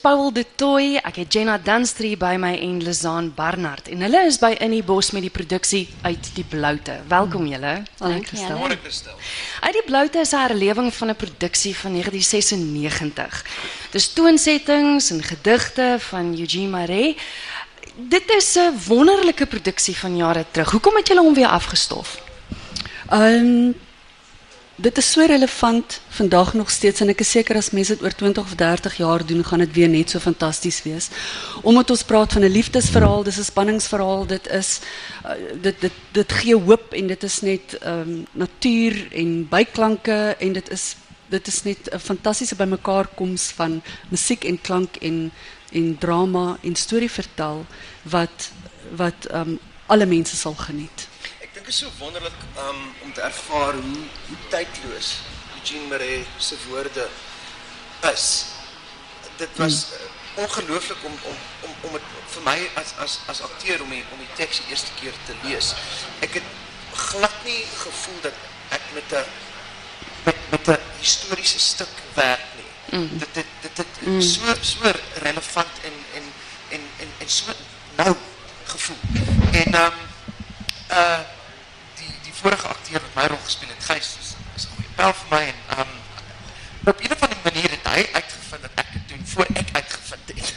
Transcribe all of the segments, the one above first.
Paul de Tooi, ek het Jenna Dunstry by my en Lizaan Barnard en hulle is by in die bos met die produksie uit die Bloute. Welkom julle. Môre Christel. Uit die Bloute is 'n herlewing van 'n produksie van 1996. Dis toonsettings en gedigte van Eugene Marais. Dit is 'n wonderlike produksie van jare terug. Hoekom het julle hom weer afgestof? Ehm dit is so relevant vandag nog steeds en ek is seker as mense dit oor 20 of 30 jaar doen, gaan dit weer net so fantasties wees. Omdat ons praat van 'n liefdesverhaal, dis 'n spanningsverhaal, dit is uh, dit dit dit gee hoop en dit is net ehm natuur en byklanke en dit is dit is net 'n fantastiese bymekaarkoms van musiek en klank en en drama en storie vertel wat wat ehm alle mense sal geniet. Is so wonderlik um, om te ervaar hoe hoe tydloos Eugene Marais se woorde is. Dit was uh, ongelooflik om om om om dit vir my as as as akteur om die, om die teks die eerste keer te lees. Ek het glad nie gevoel dat ek met 'n met met 'n historiese stuk werk nie. Mm. Dit dit dit dit mm. so so relevant en en en en en so nou gevoel. En ehm um, uh vorige akteur wat my rol gespeel het, Gys, is, is 'n goeie pel vir my en ehm um, op 'n of ander manier het hy uitgevind dat ek dit doen voor ek uitgevind het.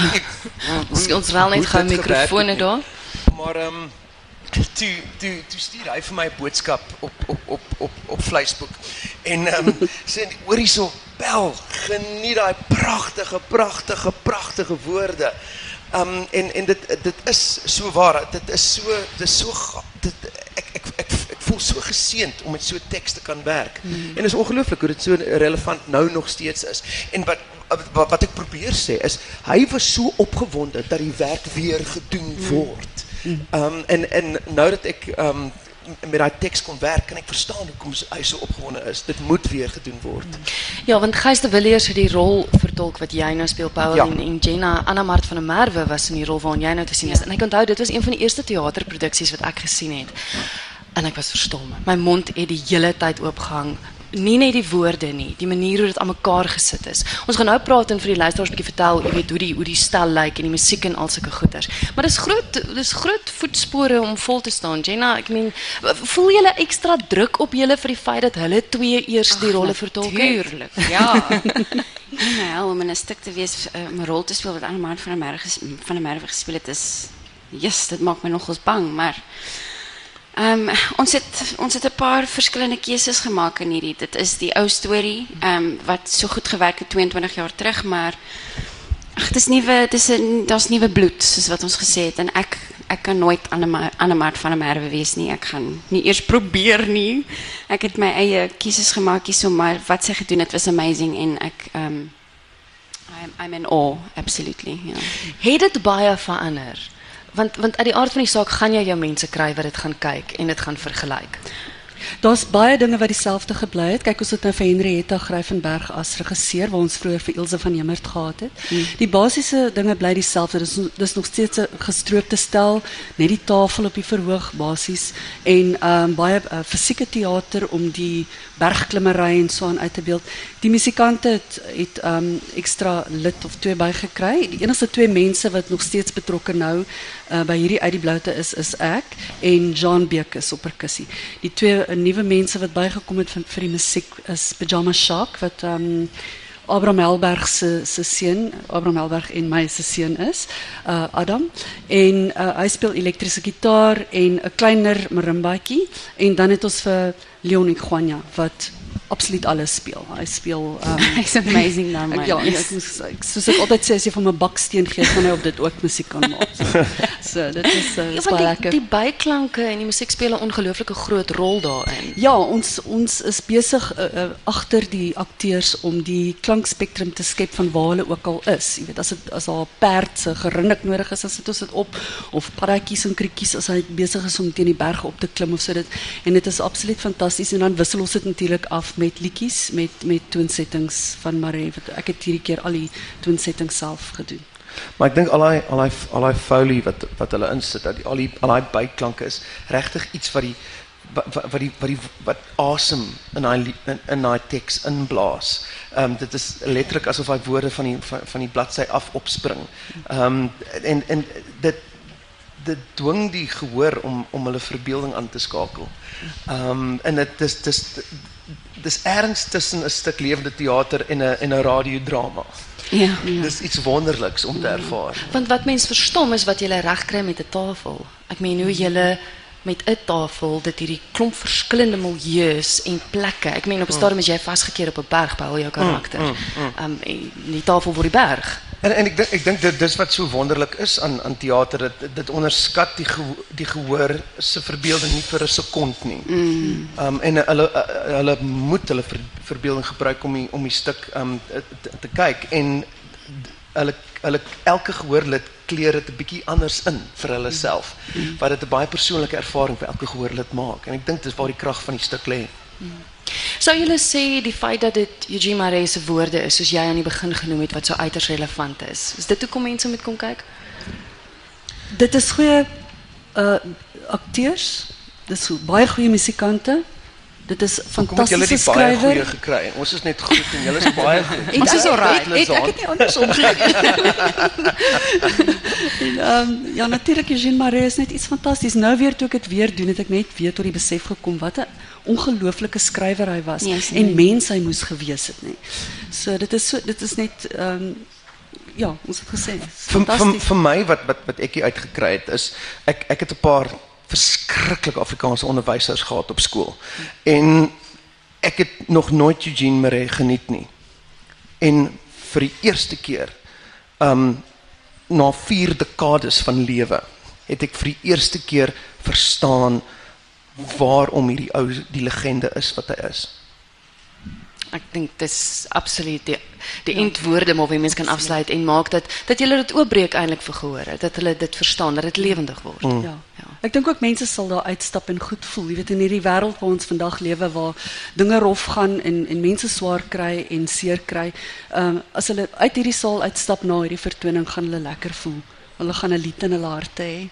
Ons ons wel net gou mikrofone daar. Maar ehm um, toe toe toe stuur hy vir my 'n boodskap op op op op op Facebook. En ehm um, sê hoor hierso, bel, geniet daai pragtige pragtige pragtige woorde. Ehm um, en en dit dit is so waar. Dit is so dis so dit voel so geseënd om met so teks te kan werk. Mm -hmm. En is ongelooflik hoe dit so relevant nou nog steeds is. En wat wat, wat ek probeer sê is hy was so opgewonde dat die werk weer gedoen word. Ehm um, en en nou dat ek ehm um, met daai teks kon werk kan ek verstaan hoekom hy so opgewonde is. Dit moet weer gedoen word. Ja, want Gys de Villiers het die rol vertolk wat jy nou speel Paul Ja. en, en Jenna Anna Mart van der Merwe was in die rol waarin jy nou te sien is. En ek onthou dit was een van die eerste teaterproduksies wat ek gesien het. En ek was verstom. My mond het die hele tyd oopgehang. Nie net die woorde nie, die manier hoe dit aan mekaar gesit is. Ons gaan nou praat en vir die luisteraars 'n bietjie vertel, jy weet hoe die hoe die stel lyk en die musiek en al sulke goeters. Maar dis groot dis groot voetspore om vol te staan. Jenna, ek meen, voel jy ekstra druk op julle vir die feit dat hulle twee eers die rolle vertolk het? Tuurlijk, ja. hel, om in een stuk te wees, om een rol te spelen wat Annemarie van der Merwe, van der Merwe gespeeld het, is, yes, dat maakt me nogals bang, maar um, ons, het, ons het een paar verschillende keuzes gemaakt in hierdie. Dit is die oude story, um, wat zo goed gewerkt het 22 jaar terug, maar ach, het is nieuwe, het is een, dat is nieuwe bloed, soos wat ons gesê het, en ek, ek kan nooit Annema- Annemaat van der Merwe wees nie, ek gaan nie eers probeer nie, ek het my eie keuses gemaakt hierso, maar wat sy gedoen het was amazing, en ek, um, I'm, I'm in awe, absolutely, ja. Het dit baie verander? Want want uit die aard van die saak gaan jy jou mense kry wat dit gaan kyk en dit gaan vergelyk. Daar's baie dinge wat dieselfde gebly het. Kyk, ons het nou vir Henrietta Gryvenberg as regisseur waar ons vroeër vir Ilse van Hemert gehad het. Die basiese dinge bly dieselfde. Dis dis nog steeds 'n gestroopte stel, net die tafel op die verhoog basies en ehm um, baie uh, fisieke teater om die bergklimmery en so aan uit te beeld. Die musikante het het ehm um, ekstra lid of twee bygekry. Die enigste twee mense wat nog steeds betrokke nou uh, by hierdie uit die bloute is is ek en Jean Bekes op perkussie. Die twee uh, nuwe mense wat bygekom het vir die musiek is Pyjama Shark wat um, Abraham Helberg se se seun, Abraham Helberg en my se is, uh Adam. En uh, hy speel elektriese gitaar en 'n kleiner marimbaatjie en dan het ons vir Leon Iguana wat absoluut alles speel. Hy speel ehm Hy's amazing dan, man. Ja, ja, ek moes ek, soos ek altyd sê as jy van 'n baksteen gee, kan hy op dit ook musiek kan maak. So, so dit is uh, Ja, baie lekker. die byklanke en die musiek speel 'n ongelooflike groot rol daarin. Ja, ons ons is besig uh, uh, agter die akteurs om die klankspektrum te skep van waar hulle ook al is. Jy weet, as dit as daar perd se gerinnik nodig is, dan sit ons dit op of paddatjies en krietjies as hy besig is om teen die berge op te klim of so dit. En dit is absoluut fantasties en dan wissel ons dit natuurlik af met liedjies met met toonsettings van Marie. Ek het hierdie keer al die self gedoen. Maar ek dink al daai foley wat wat hulle insit, dat die, al die al daai byklanke is regtig iets wat die wat die wat die wat asem in lie- in, in daai teks inblaas. Ehm dit is letterlik asof hy woorde van die van, van die bladsy af opspring. Ehm en en dit dit dwing die gehoor om om hulle verbeelding aan te skakel. Ehm en dit dis dis dis ergens tussen 'n stuk lewende teater en 'n en 'n radiodrama. Ja. Dis iets wonderliks om te ervaar. Want wat mens verstom is wat jy reg kry met 'n tafel. Ek meen hoe jy met 'n tafel dit hierdie klomp verskillende milieus en plekke. Ek meen op 'n stadium is jy vasgekeer op 'n berg by al jou karakter. Ehm um, en die tafel word die berg. En en ek dink ek dink dit dis wat so wonderlik is aan aan teater dit dit onderskat die geho die gehoor verbeelding nie vir 'n sekond nie. Mm. Um en hulle hulle moet hulle ver, verbeelding gebruik om die, om die stuk um te, te kyk en hulle hulle elke gehoorlid kleur dit 'n bietjie anders in vir hulle self. Mm. Wat dit 'n baie persoonlike ervaring vir elke gehoorlid maak en ek dink dis waar die krag van die stuk. Mm. Sou julle sê die feit dat dit Eugene Maree se woorde is soos jy aan die begin genoem het wat so uiters relevant is. Is dit hoekom mense moet kom kyk? Dit is goeie uh akteurs. Dis baie goeie musikante. Dit is skrywer. Kom jy het gekry. Ons is net goed en julle is baie goed. Dit is alraai. Ek ek het nie andersom ehm um, ja, natuurlik Eugene Maree is net iets fantasties. Nou weer toe ek dit weer doen, het ek net weer tot die besef gekom wat 'n ongelooflike skrywer hy was yes, en mens hy moes gewees het, nê. So dit is so dit is net ehm um, ja, ons het gesê. Vir vir my wat wat wat ek hier uitgekry het is ek ek het 'n paar verskriklike Afrikaanse onderwysers gehad op skool. En ek het nog nooit Eugene Maree geniet nie. En vir die eerste keer um na 4 dekades van lewe het ek vir die eerste keer verstaan waarom hierdie ou die legende is wat hy is. Ik denk dat is absoluut die, die ja. eindwoorde waarmee mensen kan afsluiten en maakt dat, dat jullie het opbreek eindelijk voor gehoor Dat jullie dit verstaan, dat het levendig wordt. Mm. Ja. ja. Ik denk ook mensen zal daar uitstappen en goed voelen. Je weet, in die wereld waar ons vandaag leven, waar dingen rof gaan en, en mensen zwaar krijgen en zeer krijgen. Um, als ze uit die zaal uitstappen naar die vertoning, gaan ze lekker voelen. Ze gaan een lied in hun hart hebben.